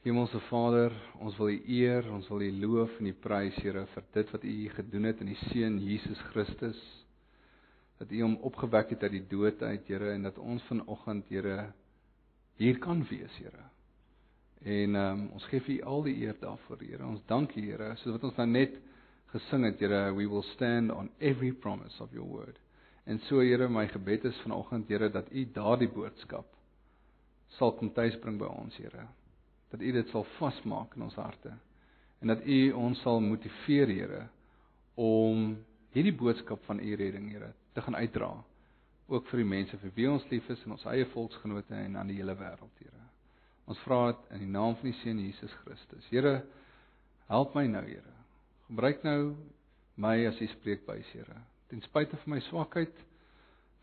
Hemelse Vader, ons wil U eer, ons wil U loof en U prys, Here, vir dit wat U gedoen het in die seun Jesus Christus. Dat U hom opgewek het uit die dood uit, Here, en dat ons vanoggend, Here, hier kan wees, Here. En um, ons gee vir U al die eer daarvoor, Here. Ons dank U, Here, soos wat ons nou net gesing het, Here, we will stand on every promise of your word. En so, Here, my gebed is vanoggend, Here, dat U daardie boodskap sal kom tuisbring by ons, Here dat U dit sal vasmaak in ons harte en dat U ons sal motiveer, Here, om hierdie boodskap van U redding, Here, te gaan uitdra ook vir die mense vir wie ons lief is in ons eie volksgenote en aan die hele wêreld, Here. Ons vra dit in die naam van die Seun Jesus Christus. Here, help my nou, Here. Gebruik nou my as U spreekbuis, Here. Ten spyte van my swakheid,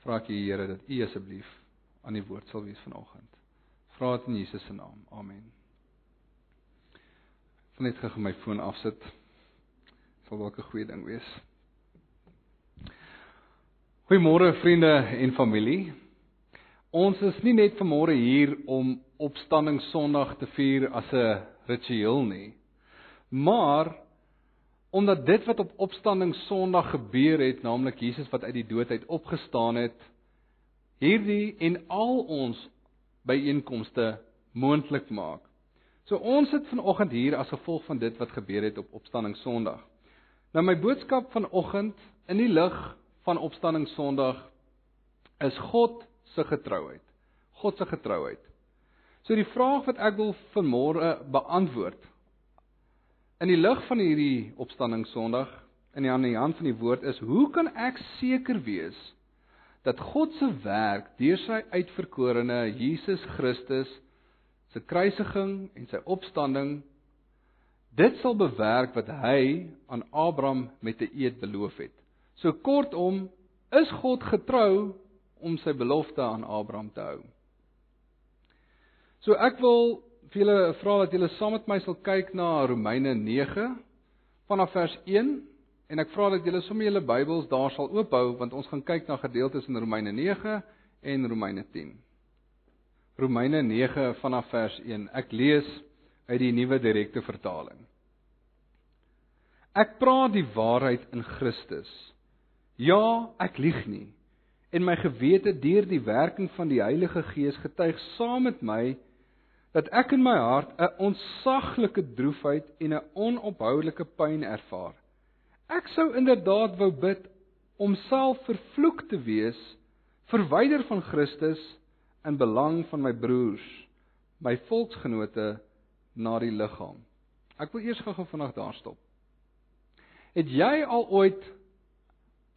vra ek U, Here, dat U asseblief aan die woord sal wees vanoggend. Vra dit in Jesus se naam. Amen sal net gou my foon afsit. Sal dalk 'n goeie ding wees. Goeiemôre vriende en familie. Ons is nie net vanmôre hier om opstanding Sondag te vier as 'n ritueel nie. Maar omdat dit wat op opstanding Sondag gebeur het, naamlik Jesus wat uit die dood uit opgestaan het, hierdie en al ons byeenkomste moontlik maak. So ons sit vanoggend hier as gevolg van dit wat gebeur het op Opstanding Sondag. Nou my boodskap vanoggend in die lig van Opstanding Sondag is God se getrouheid. God se getrouheid. So die vraag wat ek wil vanmôre beantwoord in die lig van hierdie Opstanding Sondag in die aan die hand van die woord is: Hoe kan ek seker wees dat God se werk deur sy uitverkorene Jesus Christus se kruisiging en sy opstanding dit sal bewerk wat hy aan Abraham met 'n eed beloof het. So kortom, is God getrou om sy belofte aan Abraham te hou. So ek wil vir julle vra dat julle saam met my sal kyk na Romeine 9 vanaf vers 1 en ek vra dat julle sommer julle Bybels daar sal oophou want ons gaan kyk na gedeeltes in Romeine 9 en Romeine 10. Romeine 9 vanaf vers 1. Ek lees uit die nuwe direkte vertaling. Ek praat die waarheid in Christus. Ja, ek lieg nie. En my gewete deur die werking van die Heilige Gees getuig saam met my dat ek in my hart 'n ontsaglike droefheid en 'n onophoudelike pyn ervaar. Ek sou inderdaad wou bid om self vervloek te wees, verwyder van Christus in belang van my broers, my volksgenote na die liggaam. Ek wil eers gou-gou vanaand daar stop. Het jy al ooit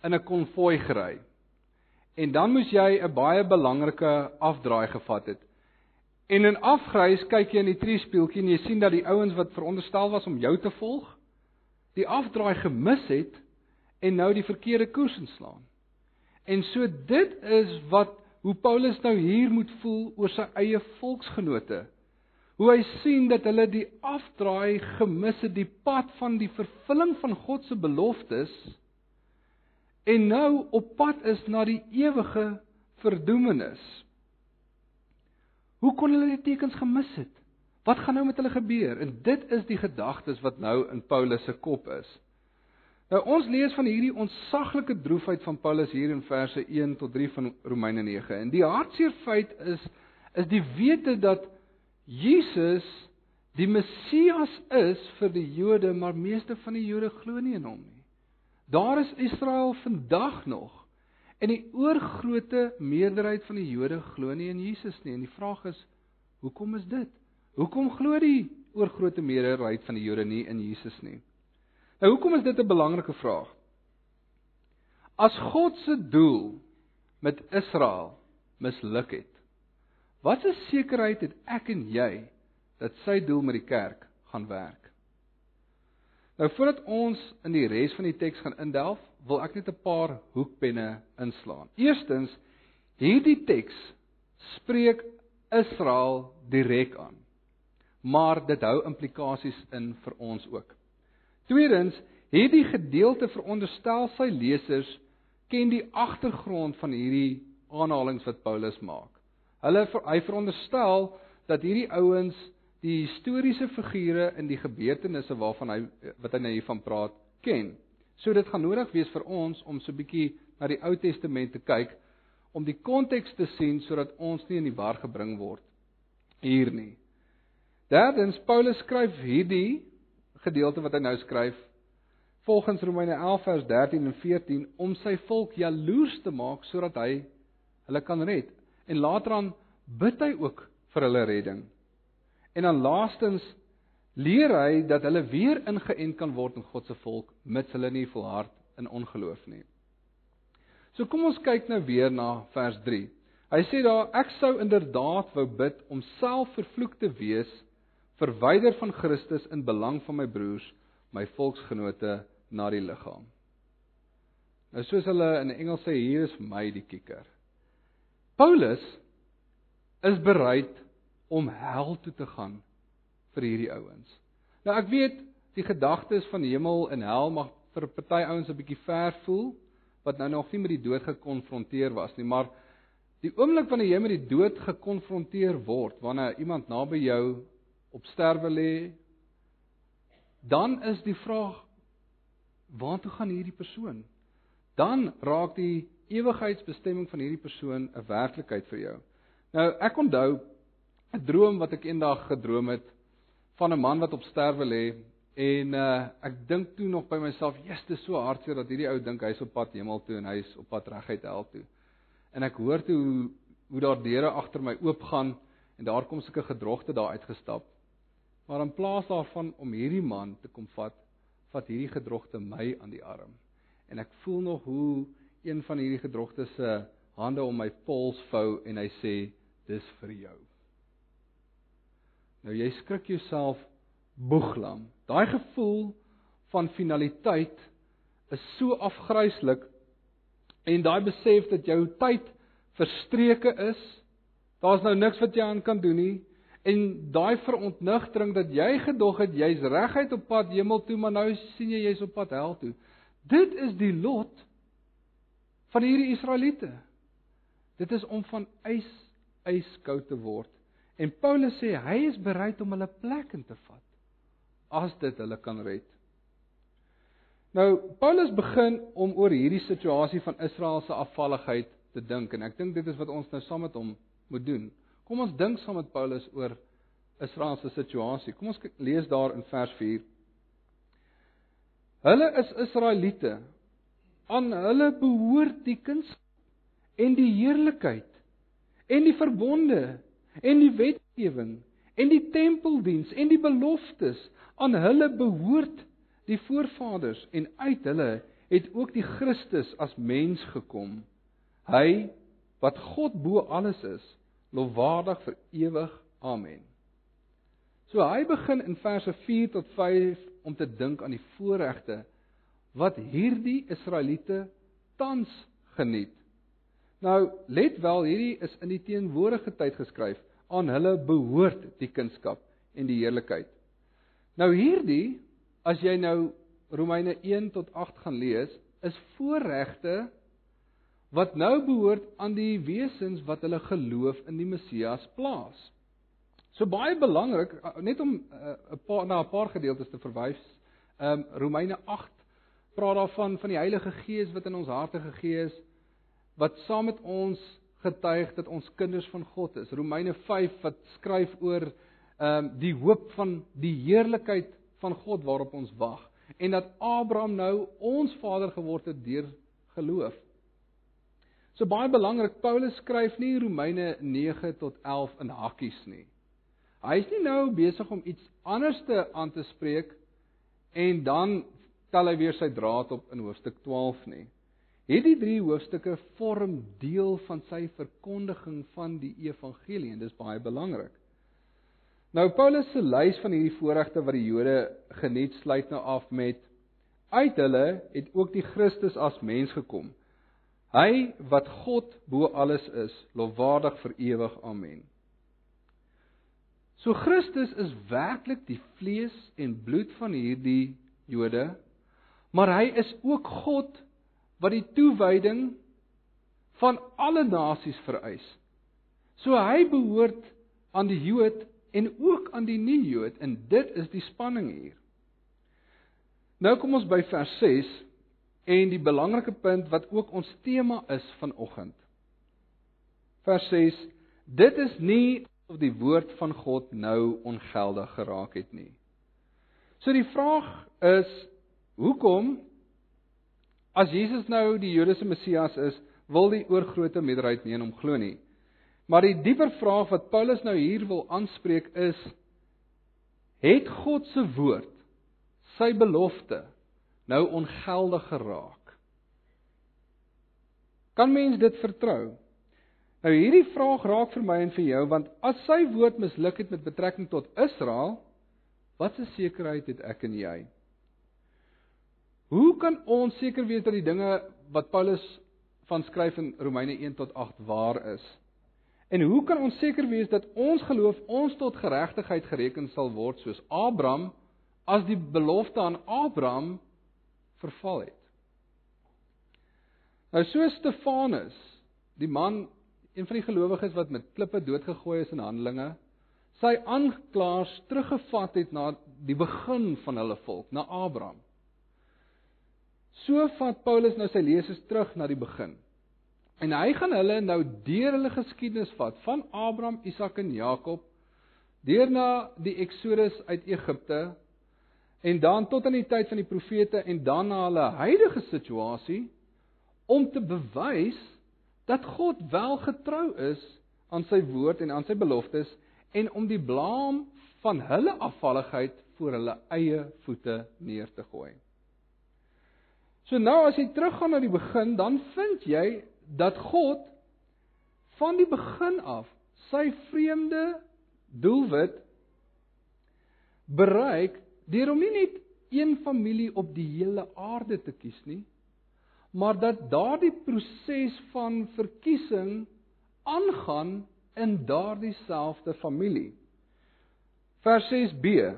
in 'n konvoi gery? En dan moes jy 'n baie belangrike afdraai gevat het. En in afgrys kyk jy in die triespieeltjie en jy sien dat die ouens wat veronderstel was om jou te volg, die afdraai gemis het en nou die verkeerde koers inslaan. En so dit is wat hoe Paulus nou hier moet voel oor sy eie volksgenote. Hoe hy sien dat hulle die afdraai gemis het, die pad van die vervulling van God se beloftes en nou op pad is na die ewige verdoemenis. Hoe kon hulle die tekens gemis het? Wat gaan nou met hulle gebeur? En dit is die gedagtes wat nou in Paulus se kop is. Nou ons lees van hierdie ontsaglike droefheid van Paulus hier in verse 1 tot 3 van Romeine 9. En die hartseer feit is is die wete dat Jesus die Messias is vir die Jode, maar meeste van die Jode glo nie in hom nie. Daar is Israel vandag nog en die oorgrootste meerderheid van die Jode glo nie in Jesus nie. En die vraag is, hoekom is dit? Hoekom glo die oorgrootste meerderheid van die Jode nie in Jesus nie? Nou hoekom is dit 'n belangrike vraag? As God se doel met Israel misluk het, watter sekerheid het ek en jy dat sy doel met die kerk gaan werk? Nou voordat ons in die res van die teks gaan indelf, wil ek net 'n paar hoekpenne inslaan. Eerstens, hierdie teks spreek Israel direk aan. Maar dit hou implikasies in vir ons ook. Tweedens, hierdie gedeelte veronderstel sy lesers ken die agtergrond van hierdie aanhalinge wat Paulus maak. Hulle hy veronderstel dat hierdie ouens die historiese figure in die gebeurtenisse waarvan hy wat hy nou hiervan praat ken. So dit gaan nodig wees vir ons om so 'n bietjie na die Ou Testament te kyk om die konteks te sien sodat ons nie in die war gebring word hier nie. Derdens Paulus skryf hierdie gedeelte wat hy nou skryf volgens Romeine 11 vers 13 en 14 om sy volk jaloers te maak sodat hy hulle kan red. En later aan bid hy ook vir hulle redding. En dan laastens leer hy dat hulle weer ingeënt kan word in God se volk mits hulle nie volhard in ongeloof nie. So kom ons kyk nou weer na vers 3. Hy sê daar ek sou inderdaad wou bid om self vervloek te wees verwyder van Christus in belang van my broers, my volksgenote na die liggaam. Nou soos hulle in Engels sê hier is my die kikker. Paulus is bereid om hel toe te gaan vir hierdie ouens. Nou ek weet die gedagtes van hemel en hel mag vir party ouens 'n bietjie ver voel wat nou nog nie met die dood gekonfronteer was nie, maar die oomblik wanneer jy met die dood gekonfronteer word, wanneer iemand naby jou op sterwe lê, dan is die vraag waartoe gaan hierdie persoon? Dan raak die ewigheidsbestemming van hierdie persoon 'n werklikheid vir jou. Nou ek onthou 'n droom wat ek eendag gedroom het van 'n man wat op sterwe lê en uh, ek dink toe nog by myself, "Jesus, dit is so hartseer dat hierdie ou dink hy's op pad hemel toe en hy's op pad reguit hel toe." En ek hoor toe hoe hoe daar deure agter my oopgaan en daar kom sulke gedrogte daar uitgestap. Maar in plaas daarvan om hierdie man te kom vat, vat hierdie gedrogte my aan die arm. En ek voel nog hoe een van hierdie gedrogte se hande om my pols vou en hy sê, "Dis vir jou." Nou jy skrik jouself boeglam. Daai gevoel van finaliteit is so afgryslik en daai besef dat jou tyd verstreke is, daar's nou niks wat jy aan kan doen nie en daai verontnigtering dat jy gedog het jy's reguit op pad hemel toe, maar nou sien jy jy's op pad hel toe. Dit is die lot van hierdie Israeliete. Dit is om van ys yskoud te word En Paulus sê hy is bereid om hulle plek in te vat as dit hulle kan red. Nou Paulus begin om oor hierdie situasie van Israel se afvalligheid te dink en ek dink dit is wat ons nou saam met hom moet doen. Kom ons dink saam met Paulus oor Israel se situasie. Kom ons lees daar in vers 4. Hulle is Israeliete. Aan hulle behoort die kuns en die heerlikheid en die verbonde en die wetgewing en die tempeldiens en die beloftes aan hulle behoort die voorvaders en uit hulle het ook die Christus as mens gekom hy wat God bo alles is lofwaardig vir ewig amen so hy begin in verse 4 tot 5 om te dink aan die voorregte wat hierdie Israeliete tans geniet Nou let wel, hierdie is in die teenwoordige tyd geskryf. Aan hulle behoort die kunskap en die heerlikheid. Nou hierdie, as jy nou Romeine 1 tot 8 gaan lees, is voorregte wat nou behoort aan die wesens wat hulle geloof in die Messias plaas. So baie belangrik, net om eh, 'n uh, paar na 'n paar gedeeltes te verwys. Ehm um, Romeine 8 praat daarvan van die Heilige Gees wat in ons harte gegee is wat saam met ons getuig dat ons kinders van God is. Romeine 5 wat skryf oor ehm um, die hoop van die heerlikheid van God waarop ons wag en dat Abraham nou ons vader geword het deur geloof. So baie belangrik, Paulus skryf nie Romeine 9 tot 11 in hakkies nie. Hy is nie nou besig om iets anderste aan te spreek en dan tel hy weer sy draad op in hoofstuk 12 nie. Hierdie drie hoofstukke vorm deel van sy verkondiging van die evangelie en dis baie belangrik. Nou Paulus se lys van hierdie voorregte wat die Jode geniet sluit nou af met uit hulle het ook die Christus as mens gekom. Hy wat God bo alles is, lofwaardig vir ewig. Amen. So Christus is werklik die vlees en bloed van hierdie Jode, maar hy is ook God wat die toewyding van alle nasies vereis. So hy behoort aan die Jood en ook aan die nie-Jood en dit is die spanning hier. Nou kom ons by vers 6 en die belangrike punt wat ook ons tema is vanoggend. Vers 6: Dit is nie of die woord van God nou ongeldig geraak het nie. So die vraag is hoekom as Jesus nou die Joodse Messias is, wil die oorgrootste meerderheid nie in hom glo nie. Maar die dieper vraag wat Paulus nou hier wil aanspreek is het God se woord, sy belofte nou ongeldig geraak? Kan mens dit vertrou? Nou hierdie vraag raak vir my en vir jou want as sy woord misluk het met betrekking tot Israel, wat 'n sekerheid het ek en jy? Hoe kan ons seker wees dat die dinge wat Paulus van skryf in Romeine 1 tot 8 waar is? En hoe kan ons seker wees dat ons geloof ons tot geregtigheid gereken sal word soos Abraham as die belofte aan Abraham verval het? Nou so Stefanus, die man een van die gelowiges wat met klippe doodgegooi is in Handelinge, sy aanklaers teruggevat het na die begin van hulle volk, na Abraham. So vat Paulus nou sy lesers terug na die begin. En hy gaan hulle nou deur hulle geskiedenis vat van Abraham, Isak en Jakob deur na die Eksodus uit Egipte en dan tot aan die tyd van die profete en dan na hulle huidige situasie om te bewys dat God wel getrou is aan sy woord en aan sy beloftes en om die blame van hulle afvalligheid voor hulle eie voete neer te gooi. So nou as jy teruggaan na die begin, dan vind jy dat God van die begin af sy vreemde doelwit bereik deur om nie net een familie op die hele aarde te kies nie, maar dat daardie proses van verkiesing aangaan in daardie selfde familie. Vers 6b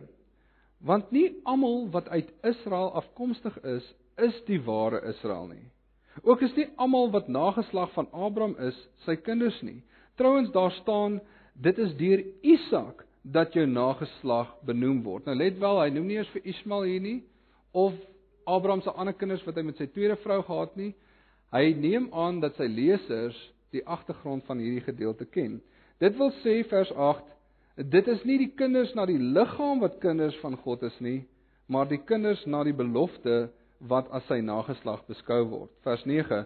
Want nie almal wat uit Israel afkomstig is, is die ware Israel nie. Ook is nie almal wat nageslag van Abraham is, sy kinders nie. Trouwens daar staan dit is deur Isak dat jou nageslag benoem word. Nou let wel, hy noem nie eers vir Ismael hier nie of Abraham se ander kinders wat hy met sy tweede vrou gehad nie. Hy neem aan dat sy lesers die agtergrond van hierdie gedeelte ken. Dit wil sê vers 8, dit is nie die kinders na die liggaam wat kinders van God is nie, maar die kinders na die belofte wat as sy nageslag beskou word. Vers 9,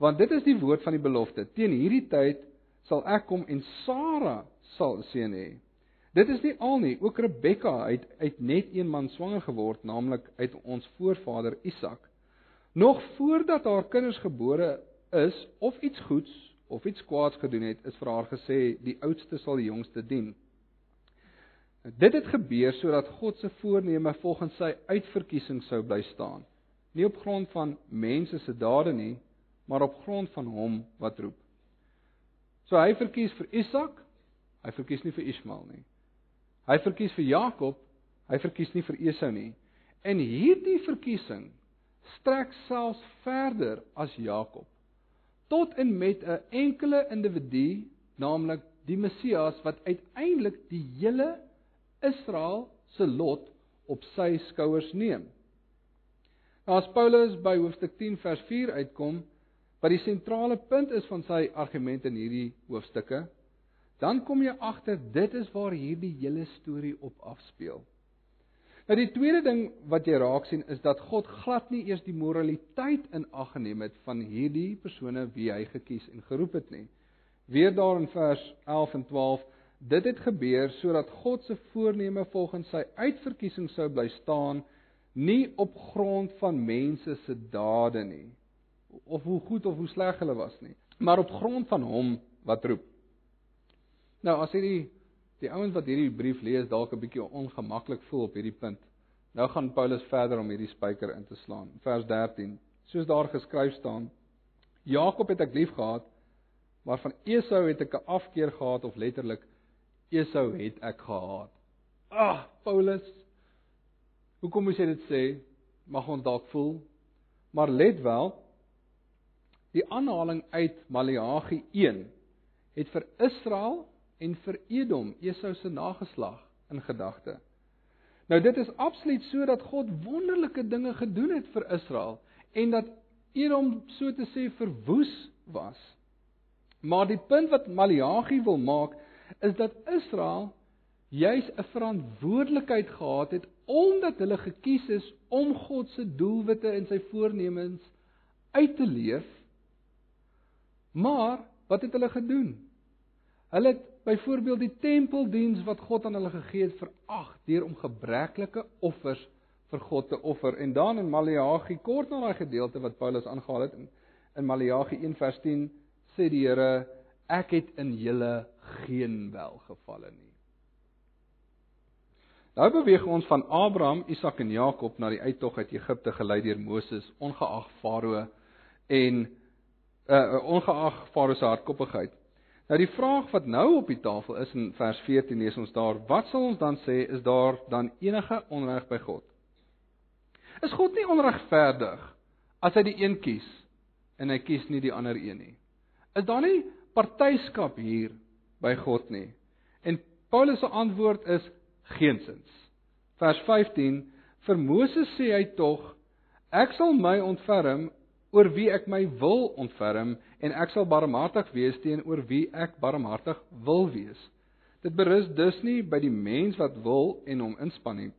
want dit is die woord van die belofte. Teen hierdie tyd sal ek kom en Sara sal seën hê. Dit is nie al nie, ook Rebekka het uit net een man swanger geword, naamlik uit ons voorvader Isak. Nog voordat haar kinders gebore is of iets goeds of iets kwaads gedoen het, is vir haar gesê die oudste sal die jongste dien. Dit het gebeur sodat God se voorneme volgens sy uitverkiesing sou bly staan, nie op grond van mense se dade nie, maar op grond van hom wat roep. So hy verkies vir Isak, hy verkies nie vir Ismael nie. Hy verkies vir Jakob, hy verkies nie vir Esau nie. En hierdie verkiesing strek selfs verder as Jakob tot en met 'n enkele individu, naamlik die Messias wat uiteindelik die hele Israel se lot op sy skouers neem. Nou as Paulus by hoofstuk 10 vers 4 uitkom, wat die sentrale punt is van sy argument in hierdie hoofstukke, dan kom jy agter dit is waar hierdie hele storie op afspeel. Nou die tweede ding wat jy raak sien is dat God glad nie eers die moraliteit in ag geneem het van hierdie persone wie hy gekies en geroep het nie. Weer daar in vers 11 en 12, dit het gebeur sodat God se voorneme volgens sy uitverkiesing sou bly staan, nie op grond van mense se dade nie of hoe goed of hoe sleg hulle was nie, maar op grond van hom wat roep. Nou as hierdie die ouens wat hierdie brief lees dalk 'n bietjie ongemaklik voel op hierdie punt. Nou gaan Paulus verder om hierdie spyker in te slaan. Vers 13. Soos daar geskryf staan: Jakob het ek liefgehad, maar van Esau het ek 'n afkeer gehad of letterlik Esau het ek gehaat. Ag, Paulus. Hoekom moet jy dit sê? Mag ons dalk voel. Maar let wel, die aanhaling uit Maleagi 1 het vir Israel en vir Edom, Esau se nageslag in gedagte. Nou dit is absoluut so dat God wonderlike dinge gedoen het vir Israel en dat Edom so te sê verwoes was. Maar die punt wat Maleagi wil maak is dat Israel juis 'n verantwoordelikheid gehad het omdat hulle gekies is om God se doelwitte en sy voornemens uit te leef. Maar wat het hulle gedoen? Hulle het byvoorbeeld die tempeldiens wat God aan hulle gegee het verag deur om gebreklike offers vir God te offer. En dan in Maleagi kort na daai gedeelte wat Paulus aangehaal het in, in Maleagi 1:10 sê die Here ek het in julle geen welgevalle nie. Nou beweeg ons van Abraham, Isak en Jakob na die uittog uit Egipte gelei deur Moses, ongeag Farao en uh ongeag Farao se hardkoppigheid. Nou die vraag wat nou op die tafel is in vers 14 lees ons daar, wat sal ons dan sê is daar dan enige onreg by God? Is God nie onregverdig as hy die een kies en hy kies nie die ander een nie? Is daar nie partyskap hier by God nie? En Paulus se antwoord is geensins. Vers 15: Vir Moses sê hy tog: Ek sal my ontferm oor wie ek my wil ontferm en ek sal barmhartig wees teenoor wie ek barmhartig wil wees. Dit berus dus nie by die mens wat wil en hom inspann nie,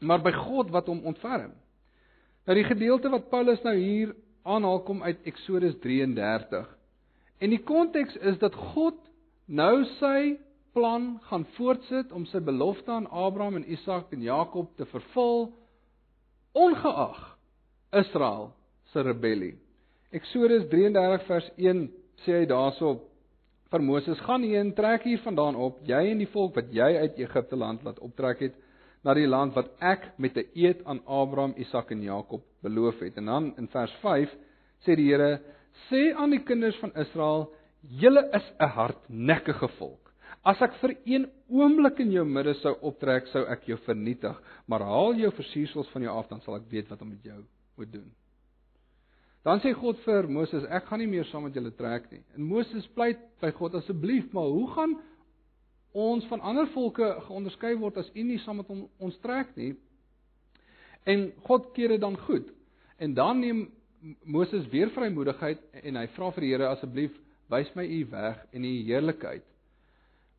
maar by God wat hom ontferm. Nou die gedeelte wat Paulus nou hier aanhaal kom uit Eksodus 33. En die konteks is dat God nou sy plan gaan voortsit om sy belofte aan Abraham en Isak en Jakob te vervul ongeag Israel se rebellie. Eksodus 33 vers 1 sê hy daarso vir Moses: "Gaan heen, trek hier vandaan op, jy en die volk wat jy uit Egipte land laat optrek het, na die land wat ek met 'n eed aan Abraham, Isak en Jakob beloof het." En dan in vers 5 sê die Here: "Sê aan die kinders van Israel: Julle is 'n hardnekkige volk. As ek vir een oomblik in jou midde sou optrek, sou ek jou vernietig, maar haal jou versiersels van jou af, dan sal ek weet wat om met jou moet doen." Dan sê God vir Moses, ek gaan nie meer saam met julle trek nie. En Moses pleit by God asseblief, maar hoe gaan ons van ander volke geonderskei word as U nie saam met ons trek nie? En God keer dit dan goed. En dan neem Moses weer vrymoedigheid en hy vra vir die Here asseblief, wys my U weg en U heerlikheid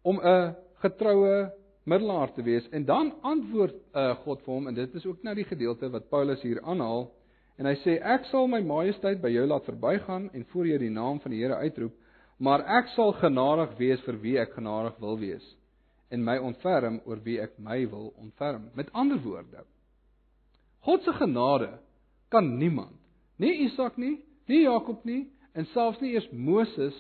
om 'n getroue middelaar te wees. En dan antwoord uh, God vir hom en dit is ook nou die gedeelte wat Paulus hier aanhaal. En hy sê ek sal my majesteit by jou laat verbygaan en voor jou die naam van die Here uitroep, maar ek sal genadig wees vir wie ek genadig wil wees en my ontferm oor wie ek my wil ontferm. Met ander woorde, God se genade kan niemand, nie Isak nie, nie Jakob nie en selfs nie eers Moses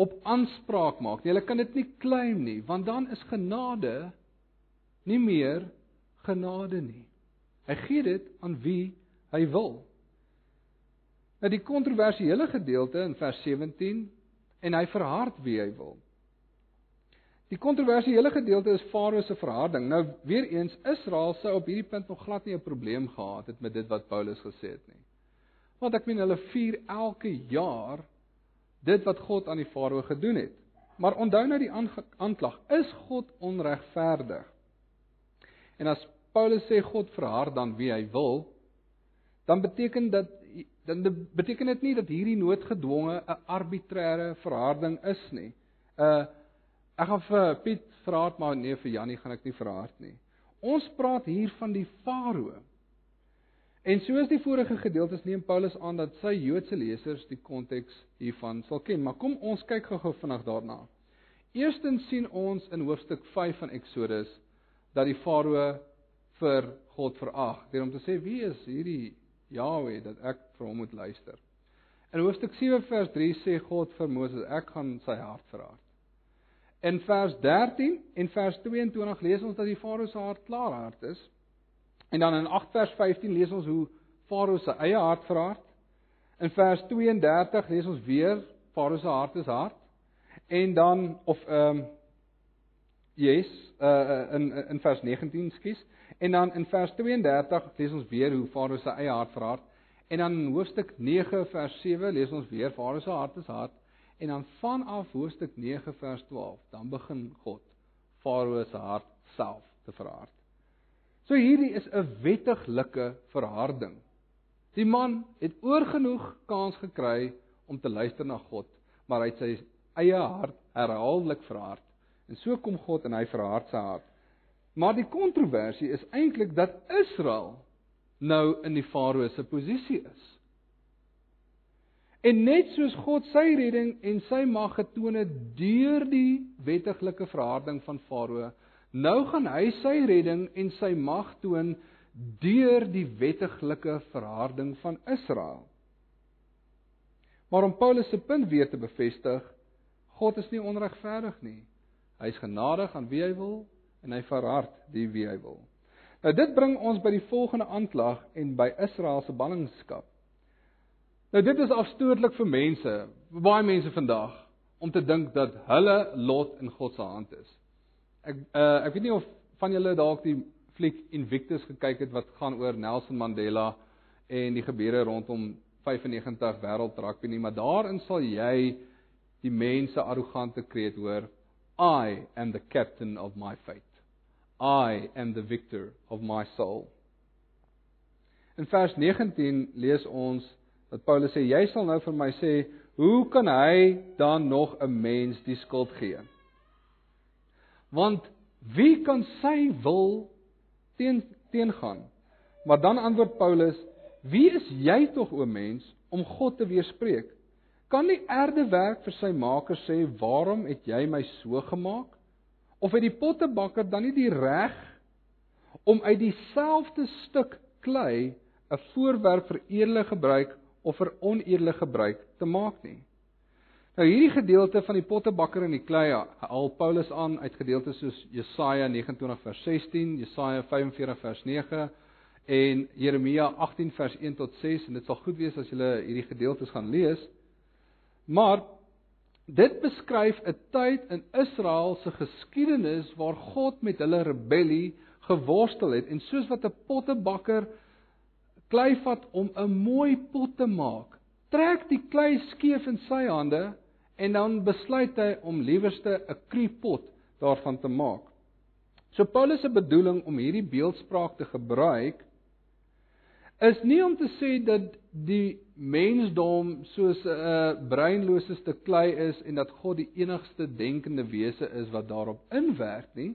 op aanspraak maak nie. Hulle kan dit nie claim nie, want dan is genade nie meer genade nie. Hy gee dit aan wie hy wil. Nou die kontroversiële gedeelte in vers 17 en hy verhard wie hy wil. Die kontroversiële gedeelte is Farao se verharding. Nou weer eens Israel sou op hierdie punt nog glad nie 'n probleem gehad het met dit wat Paulus gesê het nie. Want ek meen hulle vier elke jaar dit wat God aan die Farao gedoen het. Maar onthou nou die aanklag, is God onregverdig? En as Paulus sê God verhard dan wie hy wil, dan beteken dat dan beteken dit nie dat hierdie noodgedwonge 'n arbitreëre verharding is nie. Uh ek gaan vir Piet verraad maar nee vir Jannie gaan ek nie verhard nie. Ons praat hier van die Farao. En soos die vorige gedeeltes neem Paulus aan dat sy Joodse lesers die konteks hiervan sal ken, maar kom ons kyk gou-gou vinnig daarna. Eerstens sien ons in hoofstuk 5 van Eksodus dat die Farao vir God verag deur om te sê wie is hierdie Jahwe dat ek vir hom moet luister. In hoofstuk 7 vers 3 sê God vir Moses ek gaan sy hart verhard. In vers 13 en vers 22 lees ons dat die Farao se hart klaar hard is. En dan in 8 vers 15 lees ons hoe Farao se eie hart verhard. In vers 32 lees ons weer Farao se hart is hard. En dan of ehm um, Yes, uh in in vers 19, skus. En dan in vers 32 lees ons weer hoe Farao se eie hart verhard. En dan in hoofstuk 9 vers 7 lees ons weer Farao se hart is hard. En dan vanaf hoofstuk 9 vers 12, dan begin God Farao se hart self te verhard. So hierdie is 'n wettiglike verharding. Die man het oorgenoeg kans gekry om te luister na God, maar hy het sy eie hart herhaaldelik verhard. En so kom God en hy verhard sy hart. Maar die kontroversie is eintlik dat Israel nou in die Farao se posisie is. En net soos God sy redding en sy mag getoon het deur die wettiglike verharding van Farao, nou gaan hy sy redding en sy mag toon deur die wettiglike verharding van Israel. Maar om Paulus se punt weer te bevestig, God is nie onregverdig nie. Hy is genadig aan wie hy wil en hy verhard die wie hy wil. Nou dit bring ons by die volgende aanklag en by Israel se ballingskap. Nou dit is afstootlik vir mense, vir baie mense vandag om te dink dat hulle lot in God se hand is. Ek uh, ek weet nie of van julle dalk die fliek Invictus gekyk het wat gaan oor Nelson Mandela en die gebeure rondom 95 wêreld rugby nie, maar daarin sal jy die mense arrogante kreet hoor I am the captain of my fate. I am the victor of my soul. In vers 19 lees ons dat Paulus sê jy sal nou vir my sê hoe kan hy dan nog 'n mens die skuld gee? Want wie kan sy wil teen teengaan? Maar dan antwoord Paulus: Wie is jy tog o mens om God te weerspreek? Kan die aarde werk vir sy maker sê: "Waarom het jy my so gemaak?" Of het die pottebakker dan nie die reg om uit dieselfde stuk klei 'n voorwerp vir eerlike gebruik of vir oneerlike gebruik te maak nie. Nou hierdie gedeelte van die pottebakker en die klei haal Paulus aan uit gedeeltes soos Jesaja 29 vers 16, Jesaja 45 vers 9 en Jeremia 18 vers 1 tot 6 en dit sal goed wees as jy hierdie gedeeltes gaan lees. Maar dit beskryf 'n tyd in Israel se geskiedenis waar God met hulle rebellie geworstel het en soos wat 'n pottebakker klei vat om 'n mooi pot te maak, trek die klei skeef in sy hande en dan besluit hy om liewerste 'n kriepot daarvan te maak. So Paulus se bedoeling om hierdie beeldspraak te gebruik is nie om te sê dat die mensdom soos 'n uh, breinlose stuk klei is en dat God die enigste denkende wese is wat daarop inwerk nie.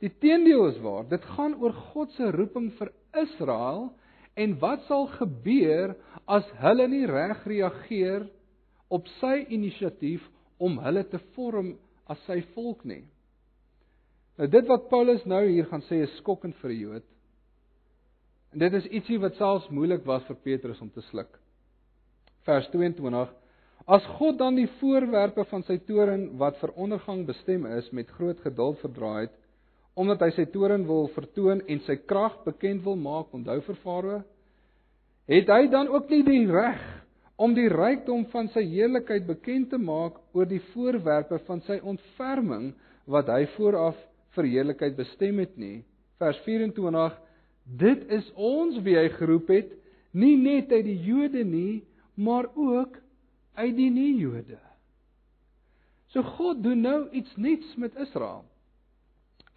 Die teendeel is waar. Dit gaan oor God se roeping vir Israel En wat sal gebeur as hulle nie reg reageer op sy inisiatief om hulle te vorm as sy volk nie? Nou dit wat Paulus nou hier gaan sê is skokkend vir 'n Jood. En dit is ietsie wat selfs moeilik was vir Petrus om te sluk. Vers 22: As God dan die voorwerpe van sy toren wat vir ondergang bestem is met groot geduld verdra het, omdat hy sy toren wil vertoon en sy krag bekend wil maak, onthou vir Farao, het hy dan ook nie die reg om die rykdom van sy heerlikheid bekend te maak oor die voorwerpe van sy ontferming wat hy vooraf vir heerlikheid bestem het nie. Vers 24 Dit is ons wie hy geroep het, nie net uit die Jode nie, maar ook uit die nie-Jode. So God doen nou iets nuuts met Israel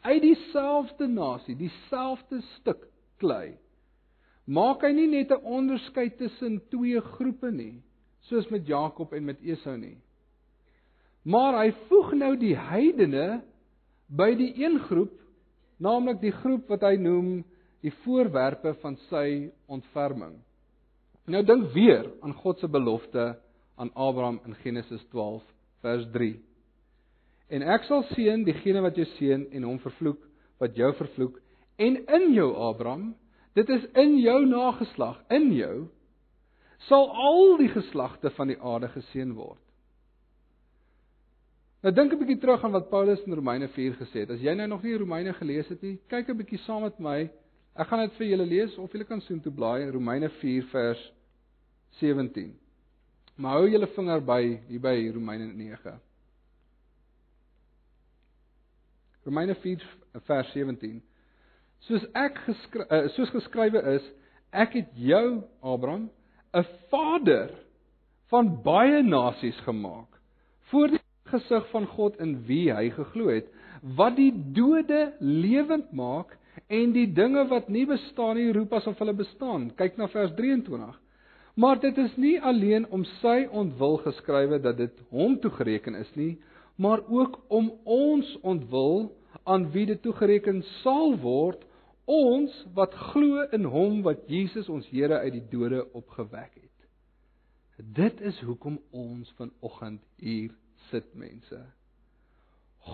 uit dieselfde nasie, dieselfde stuk klei. Maak hy nie net 'n onderskeid tussen twee groepe nie, soos met Jakob en met Esau nie. Maar hy voeg nou die heidene by die een groep, naamlik die groep wat hy noem die voorwerpe van sy ontferming. Nou dink weer aan God se belofte aan Abraham in Genesis 12 vers 3. En ek sal seën diegene wat jou seën en hom vervloek wat jou vervloek en in jou Abraham dit is in jou nageslag in jou sal al die geslagte van die aarde geseën word. Nou dink 'n bietjie terug aan wat Paulus in Romeine 4 gesê het. As jy nou nog nie Romeine gelees het nie, kyk 'n bietjie saam met my. Ek gaan dit vir julle lees of julle kan soen toe blaai Romeine 4 vers 17. Maar hou julle vinger by hier by Romeine 9. Romeine 4 vers 17. Soos ek geskryf uh, soos geskrywe is, ek het jou Abraham 'n vader van baie nasies gemaak voor die gesig van God in wie hy geglo het, wat die dode lewend maak en die dinge wat nie bestaan nie roep asof hulle bestaan. Kyk na vers 23. Maar dit is nie alleen om sy ontwil geskrywe dat dit hom toegereken is nie, maar ook om ons ontwil aan wie dit toegereken sal word, ons wat glo in hom wat Jesus ons Here uit die dode opgewek het. Dit is hoekom ons vanoggend hier sit mense.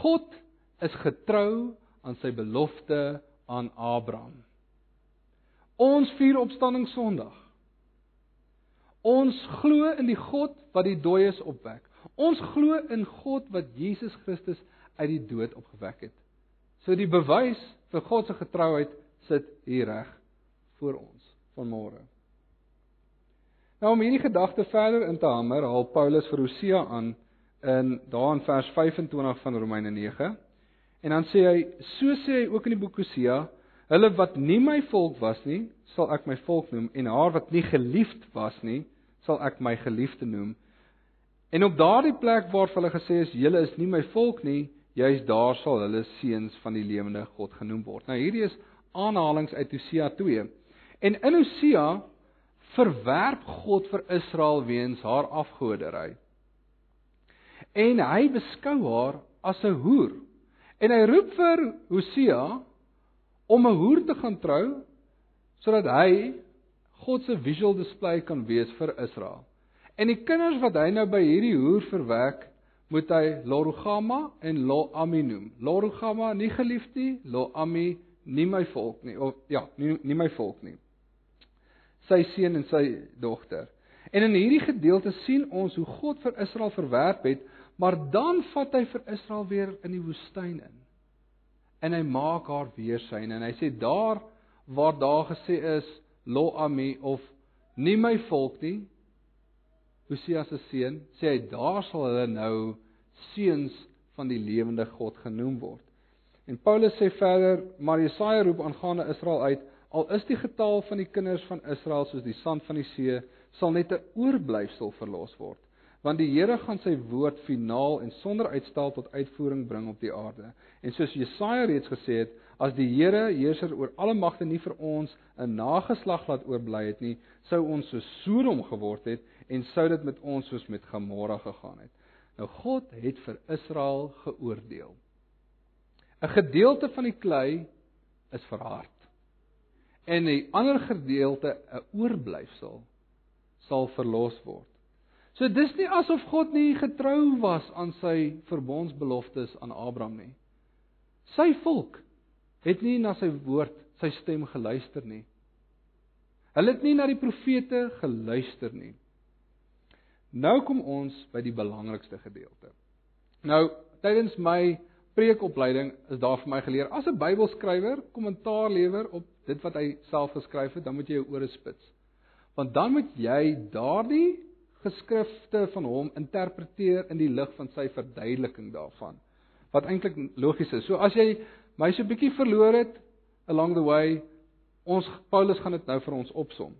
God is getrou aan sy belofte aan Abraham. Ons vier opstanding Sondag. Ons glo in die God wat die dooies opwek. Ons glo in God wat Jesus Christus uit die dood opgewek het. So die bewys vir God se getrouheid sit hier reg voor ons vanmôre. Nou om hierdie gedagte verder in te hamer, haal Paulus vir Hosea aan in daarin vers 25 van Romeine 9. En dan sê hy, so sê hy ook in die boek Hosea, hulle wat nie my volk was nie, sal ek my volk noem en haar wat nie geliefd was nie, sal ek my geliefde noem. En op daardie plek waar hulle gesê is julle is nie my volk nie, juis daar sal hulle seuns van die lewende God genoem word. Nou hierdie is aanhalinge uit Hosea 2. En in Hosea verwerp God vir Israel weens haar afgoderry. En hy beskou haar as 'n hoer. En hy roep vir Hosea om 'n hoer te gaan trou sodat hy God se visual display kan wees vir Israel. En die kinders wat hy nou by hierdie hoer verwek, moet hy Lorugama en Loami noem. Lorugama nie geliefd nie, Loami nie my volk nie of ja, nie nie my volk nie. Sy seun en sy dogter. En in hierdie gedeelte sien ons hoe God vir Israel verwerp het, maar dan vat hy vir Israel weer in die woestyn in. En hy maak haar weer syne en hy sê daar waar daar gesê is Loami of nie my volk nie, Hosea se seun, sê hy daar sal hulle nou seuns van die lewende God genoem word. En Paulus sê verder, maar Jesaja roep aangaande Israel uit, al is die getal van die kinders van Israel soos die sand van die see, sal net 'n oorblyfsel verlos word, want die Here gaan sy woord finaal en sonder uitstel tot uitvoering bring op die aarde. En soos Jesaja reeds gesê het, as die Here heerser oor alle magte nie vir ons 'n nageslag laat oorbly het nie, sou ons so Sodom geword het en sou dit met ons soos met Gomorra gegaan het. Nou God het vir Israel geoordeel. 'n Gedeelte van die klei is verhard. En 'n ander gedeelte, 'n oorblyfsel, sal verlos word. So dis nie asof God nie getrou was aan sy verbondsbeloftes aan Abraham nie. Sy volk het nie na sy woord, sy stem geluister nie. Hulle het nie na die profete geluister nie. Nou kom ons by die belangrikste gedeelte. Nou, tydens my preekopleiding is daar vir my geleer as 'n Bybelskrywer kommentaar lewer op dit wat hy self geskryf het, dan moet jy jou ore spits. Want dan moet jy daardie geskrifte van hom interpreteer in die lig van sy verduideliking daarvan. Wat eintlik logies is. So as jy my so 'n bietjie verloor het along the way, ons Paulus gaan dit nou vir ons opsom.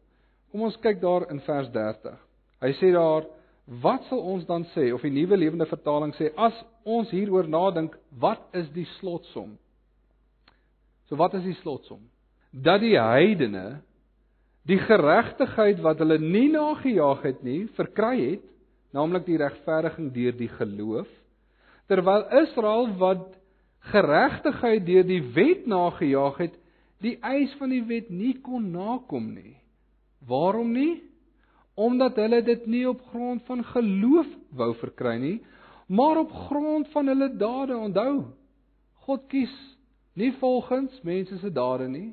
Kom ons kyk daar in vers 30. Hy sê daar Wat sal ons dan sê of die nuwe lewende vertaling sê as ons hieroor nadink, wat is die slotsom? So wat is die slotsom? Dat die heidene die geregtigheid wat hulle nie nagejaag het nie, verkry het, naamlik die regverdiging deur die geloof, terwyl Israel wat geregtigheid deur die wet nagejaag het, die eis van die wet nie kon nakom nie. Waarom nie? omdat hulle dit nie op grond van geloof wou verkry nie, maar op grond van hulle dade. Onthou, God kies nie volgens mense se dade nie,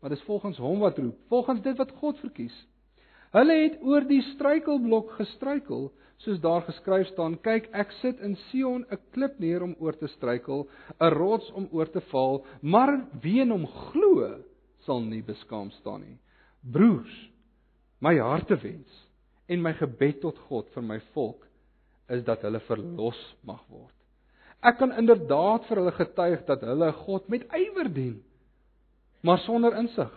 maar dis volgens hom wat roep, volgens dit wat God verkies. Hulle het oor die struikelblok gestruikel, soos daar geskryf staan: "Kyk, ek sit in Sion 'n klip neer om oor te struikel, 'n rots om oor te val, maar wie in hom glo, sal nie beskaam staan nie." Broers, My hartewens en my gebed tot God vir my volk is dat hulle verlos mag word. Ek kan inderdaad vir hulle getuig dat hulle God met ywer dien, maar sonder insig.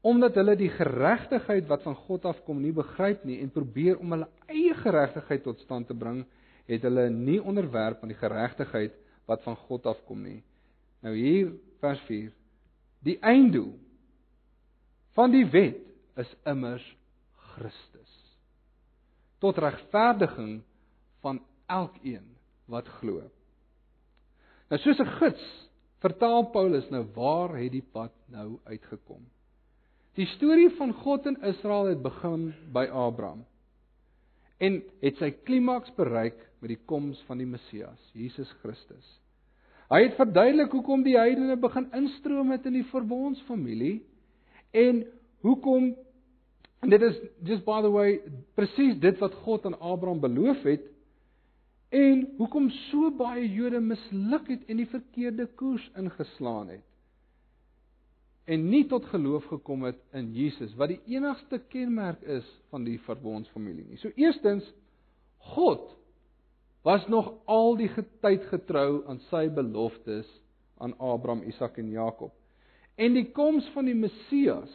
Omdat hulle die geregtigheid wat van God afkom nie begryp nie en probeer om hulle eie geregtigheid tot stand te bring het hulle nie onderwerp aan die geregtigheid wat van God afkom nie. Nou hier vers 4. Die einddoel van die wet is immers Christus. Tot regverdiging van elkeen wat glo. Nou soos 'n gids vertaal Paulus nou waar het die pad nou uitgekom. Die storie van God en Israel het begin by Abraham en het sy klimaks bereik met die koms van die Messias, Jesus Christus. Hy het verduidelik hoekom die heidene begin instroom het in die verbondsfamilie en hoekom en dit is just by the way presies dit wat God aan Abraham beloof het en hoekom so baie Jode misluk het en die verkeerde koers ingeslaan het en nie tot geloof gekom het in Jesus wat die enigste kenmerk is van die verbondsfamilie nie. So eerstens God was nog al die tyd getrou aan sy beloftes aan Abraham, Isak en Jakob. En die koms van die Messias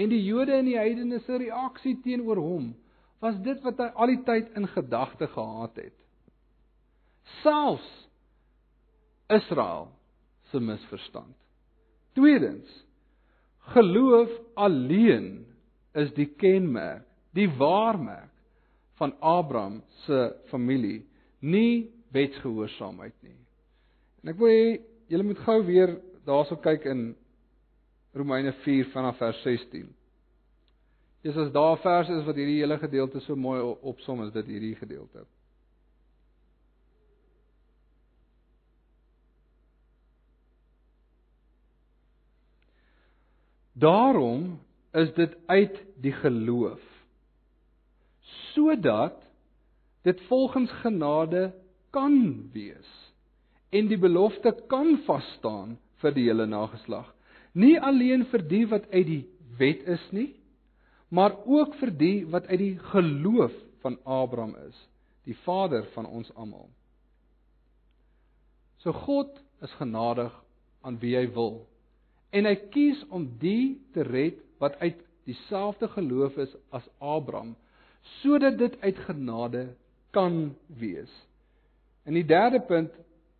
en die Jode en die heidene se reaksie teenoor hom was dit wat hy al die tyd in gedagte gehad het. Selfs Israel se misverstand. Tweedens, geloof alleen is die kenmerk, die waarmerk van Abraham se familie, nie wetsgehoorsaamheid nie. En ek wil hê julle moet gou weer daarso kyk in Romeine 4 vanaf vers 16. Dis as daar verse is wat hierdie hele gedeelte so mooi opsom is dit hierdie gedeelte. Daarom is dit uit die geloof sodat dit volgens genade kan wees en die belofte kan vas staan vir die hele nageslag nie alleen vir die wat uit die wet is nie maar ook vir die wat uit die geloof van Abraham is die vader van ons almal so God is genadig aan wie hy wil en hy kies om die te red wat uit dieselfde geloof is as Abraham sodat dit uit genade kan wees. In die derde punt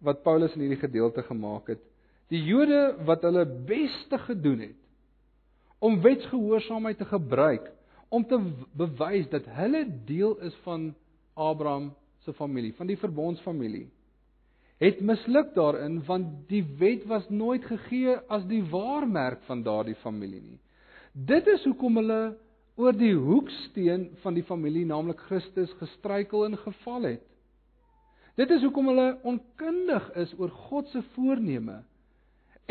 wat Paulus in hierdie gedeelte gemaak het, die Jode wat hulle beste gedoen het om wetsgehoorsaamheid te gebruik om te bewys dat hulle deel is van Abraham se familie, van die verbondsfamilie het misluk daarin want die wet was nooit gegee as die waarmerk van daardie familie nie. Dit is hoekom hulle oor die hoeksteen van die familie, naamlik Christus, gestruikel en geval het. Dit is hoekom hulle onkundig is oor God se voorneme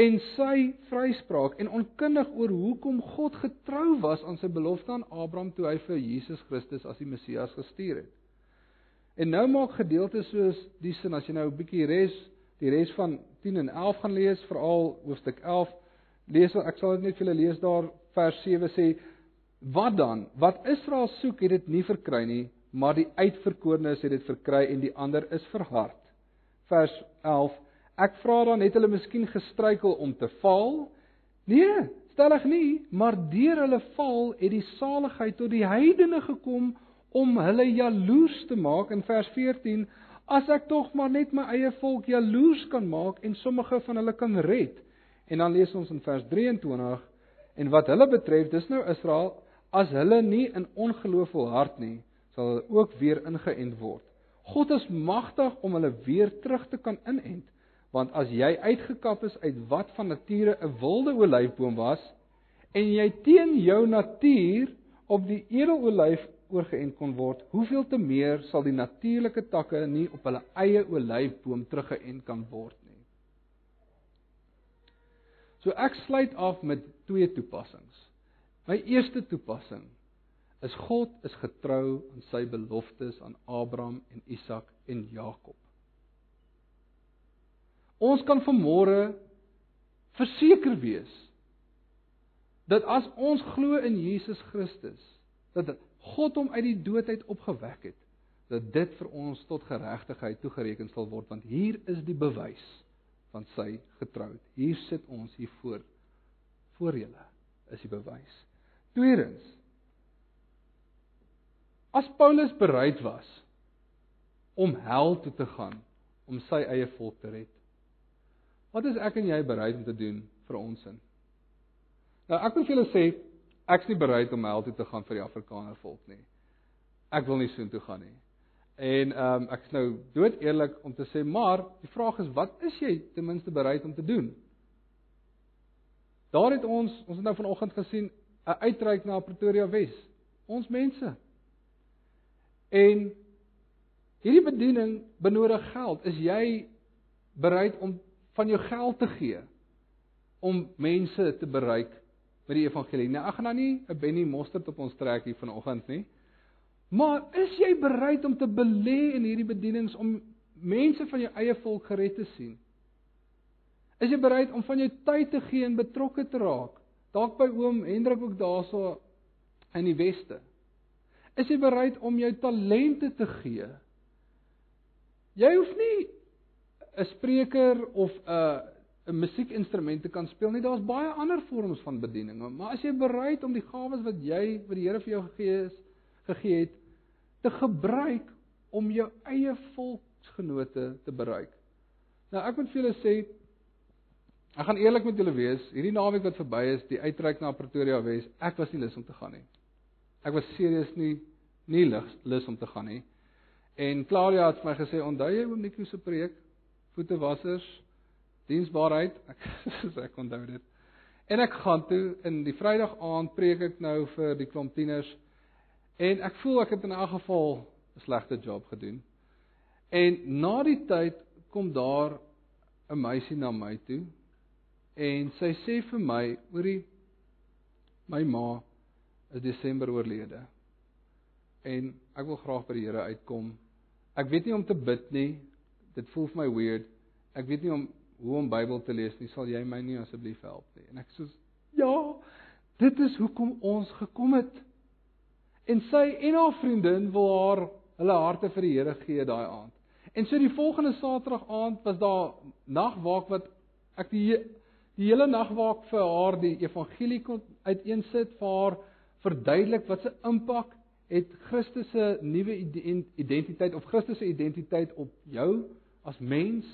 en sy vryspraak en onkundig oor hoekom God getrou was aan sy belofte aan Abraham toe hy vir Jesus Christus as die Messias gestuur het. En nou maak gedeeltes soos die sin as jy nou 'n bietjie res, die res van 10 en 11 gaan lees, veral hoofstuk 11, lees ek sal dit net vir julle lees daar vers 7 sê wat dan? Wat Israel soek, het dit nie verkry nie, maar die uitverkorenes het dit verkry en die ander is verhard. Vers 11 Ek vra dan het hulle miskien gestruikel om te val? Nee, stellig nie, maar deur hulle val het die saligheid tot die heidene gekom om hulle jaloers te maak. In vers 14 as ek tog maar net my eie volk jaloers kan maak en sommige van hulle kan red. En dan lees ons in vers 23 en wat hulle betref dis nou Israel as hulle nie in ongeloof wil hart nie sal hulle ook weer ingeënt word. God is magtig om hulle weer terug te kan inent want as jy uitgekap is uit wat van nature 'n wilde olyfboom was en jy teen jou natuur op die edelolyf oorgeënt kon word, hoeveel te meer sal die natuurlike takke nie op hulle eie olyfboom teruggeënt kan word nie. So ek sluit af met twee toepassings. My eerste toepassing is God is getrou aan sy beloftes aan Abraham en Isak en Jakob. Ons kan vanmôre verseker wees dat as ons glo in Jesus Christus, dat God hom uit die dood uit opgewek het, dat dit vir ons tot geregtigheid toegereken sal word want hier is die bewys van sy getroud. Hier sit ons hier voor voor julle is die bewys. Tweedens As Paulus bereid was om hel toe te gaan om sy eie volk te red. Wat is ek en jy bereid om te doen vir ons in? Nou ek wil vir julle sê ek's nie bereid om hel toe te gaan vir die Afrikaner volk nie. Ek wil nie soontoe gaan nie. En ehm um, ek is nou dood eerlik om te sê, maar die vraag is wat is jy ten minste bereid om te doen? Daar het ons ons het nou vanoggend gesien 'n uitreik na Pretoria Wes. Ons mense. En hierdie bediening benodig geld. Is jy bereid om van jou geld te gee om mense te bereik met die evangelie? Nou ek gaan nou nie 'n Benny Mostert op ons trek hier vanoggend nie. Maar is jy bereid om te belê in hierdie bedienings om mense van jou eie volk gered te sien? Is jy bereid om van jou tyd te gee en betrokke te raak? Dalk by oom Hendrik ook daarso in die weste. Is jy bereid om jou talente te gee? Jy hoef nie 'n spreker of 'n 'n musiekinstrument te kan speel nie. Daar's baie ander vorms van bediening, maar as jy bereid om die gawes wat jy wat die Here vir jou gegee is, gegee het, te gebruik om jou eie volksgenote te bereik. Nou ek moet vir julle sê ek gaan eerlik met julle wees, hierdie naweek wat verby is, die uitreik na Pretoria Wes, ek was nie lus om te gaan nie. Ek was serieus nie nie lus lus om te gaan nie. En Claudia het vir my gesê, "Onthou jy oom Nico se preek? Voetewassers, diensbaarheid." Ek ek onthou dit. En ek gaan toe in die Vrydag aand preek ek nou vir die klomp tieners. En ek voel ek het in 'n geval 'n slegte job gedoen. En na die tyd kom daar 'n meisie na my toe en sy sê vir my, "Oerie, my ma is Desember oorlede. En ek wil graag by die Here uitkom. Ek weet nie om te bid nie. Dit voel vir my weird. Ek weet nie om hoe om Bybel te lees nie. Sal jy my nie asseblief help nie? En ek sê ja, dit is hoekom ons gekom het. En sy en haar vriendin wil haar hulle harte vir die Here gee daai aand. En so die volgende Saterdag aand was daar nagwaak wat ek die die hele nagwaak vir haar die evangelie kon uiteensit vir haar verduidelik wat se impak het Christus se nuwe identiteit of Christus se identiteit op jou as mens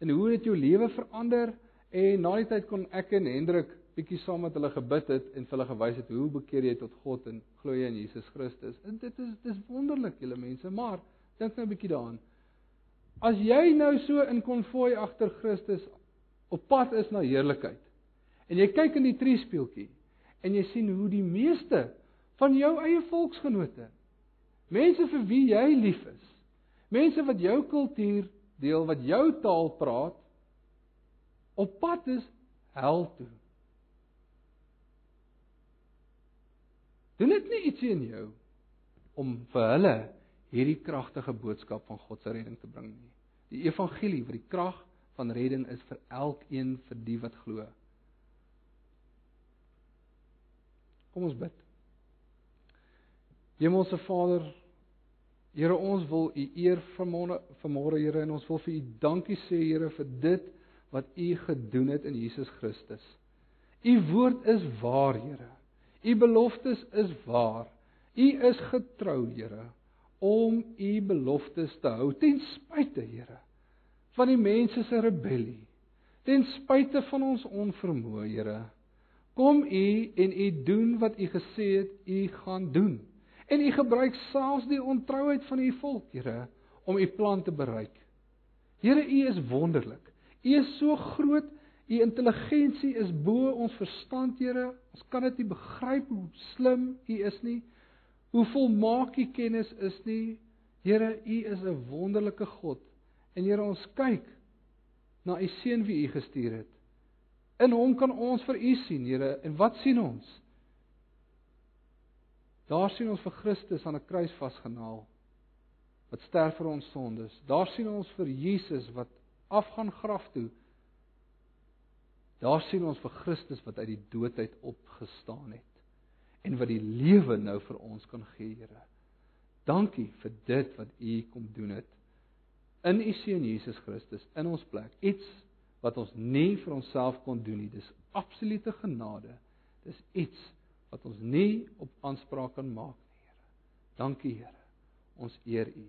en hoe dit jou lewe verander en na die tyd kon ek en Hendrik bietjie saam met hulle gebid het en vir hulle gewys het hoe bekeer jy tot God en glo jy in Jesus Christus. En dit is dis wonderlik julle mense, maar dink nou 'n bietjie daaraan. As jy nou so in konvooi agter Christus op pad is na heerlikheid en jy kyk in die triespieeltjie en jy sien hoe die meeste van jou eie volksgenote mense vir wie jy lief is mense wat jou kultuur deel wat jou taal praat op pad is hel toe. Doen dit nie ietsie in jou om vir hulle hierdie kragtige boodskap van God se redding te bring nie. Die evangelie wat die krag van redding is vir elkeen vir die wat glo. Kom ons bid. Hemelse Vader, Here, ons wil U eer vanmôre, vanmôre Here, en ons wil vir U dankie sê, Here, vir dit wat U gedoen het in Jesus Christus. U woord is waar, Here. U beloftes is waar. U is getrou, Here, om U beloftes te hou ten spyte, Here, van die mense se rebellie. Ten spyte van ons onvermoë, Here. Kom u en u doen wat u gesê het u gaan doen. En u gebruik selfs die ontrouheid van u volk, Here, om u plan te bereik. Here, u is wonderlik. U is so groot. U intelligensie is bo ons verstand, Here. Ons kan dit nie begryp hoe slim u is nie. Hoe volmaak u kennis is nie. Here, u is 'n wonderlike God. En Here, ons kyk na u seun wie u gestuur het. In hom kan ons vir U sien, Here. En wat sien ons? Daar sien ons vir Christus aan 'n kruis vasgenaal wat sterf vir ons sondes. Daar sien ons vir Jesus wat afgaan graf toe. Daar sien ons vir Christus wat uit die dood uit opgestaan het en wat die lewe nou vir ons kan gee, Here. Dankie vir dit wat U kom doen het in U seun Jesus Christus in ons plek. Iets wat ons nie vir onsself kon doen nie. Dis absolute genade. Dis iets wat ons nie op aanspraak kan maak nie, Here. Dankie, Here. Ons eer U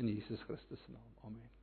in Jesus Christus se naam. Amen.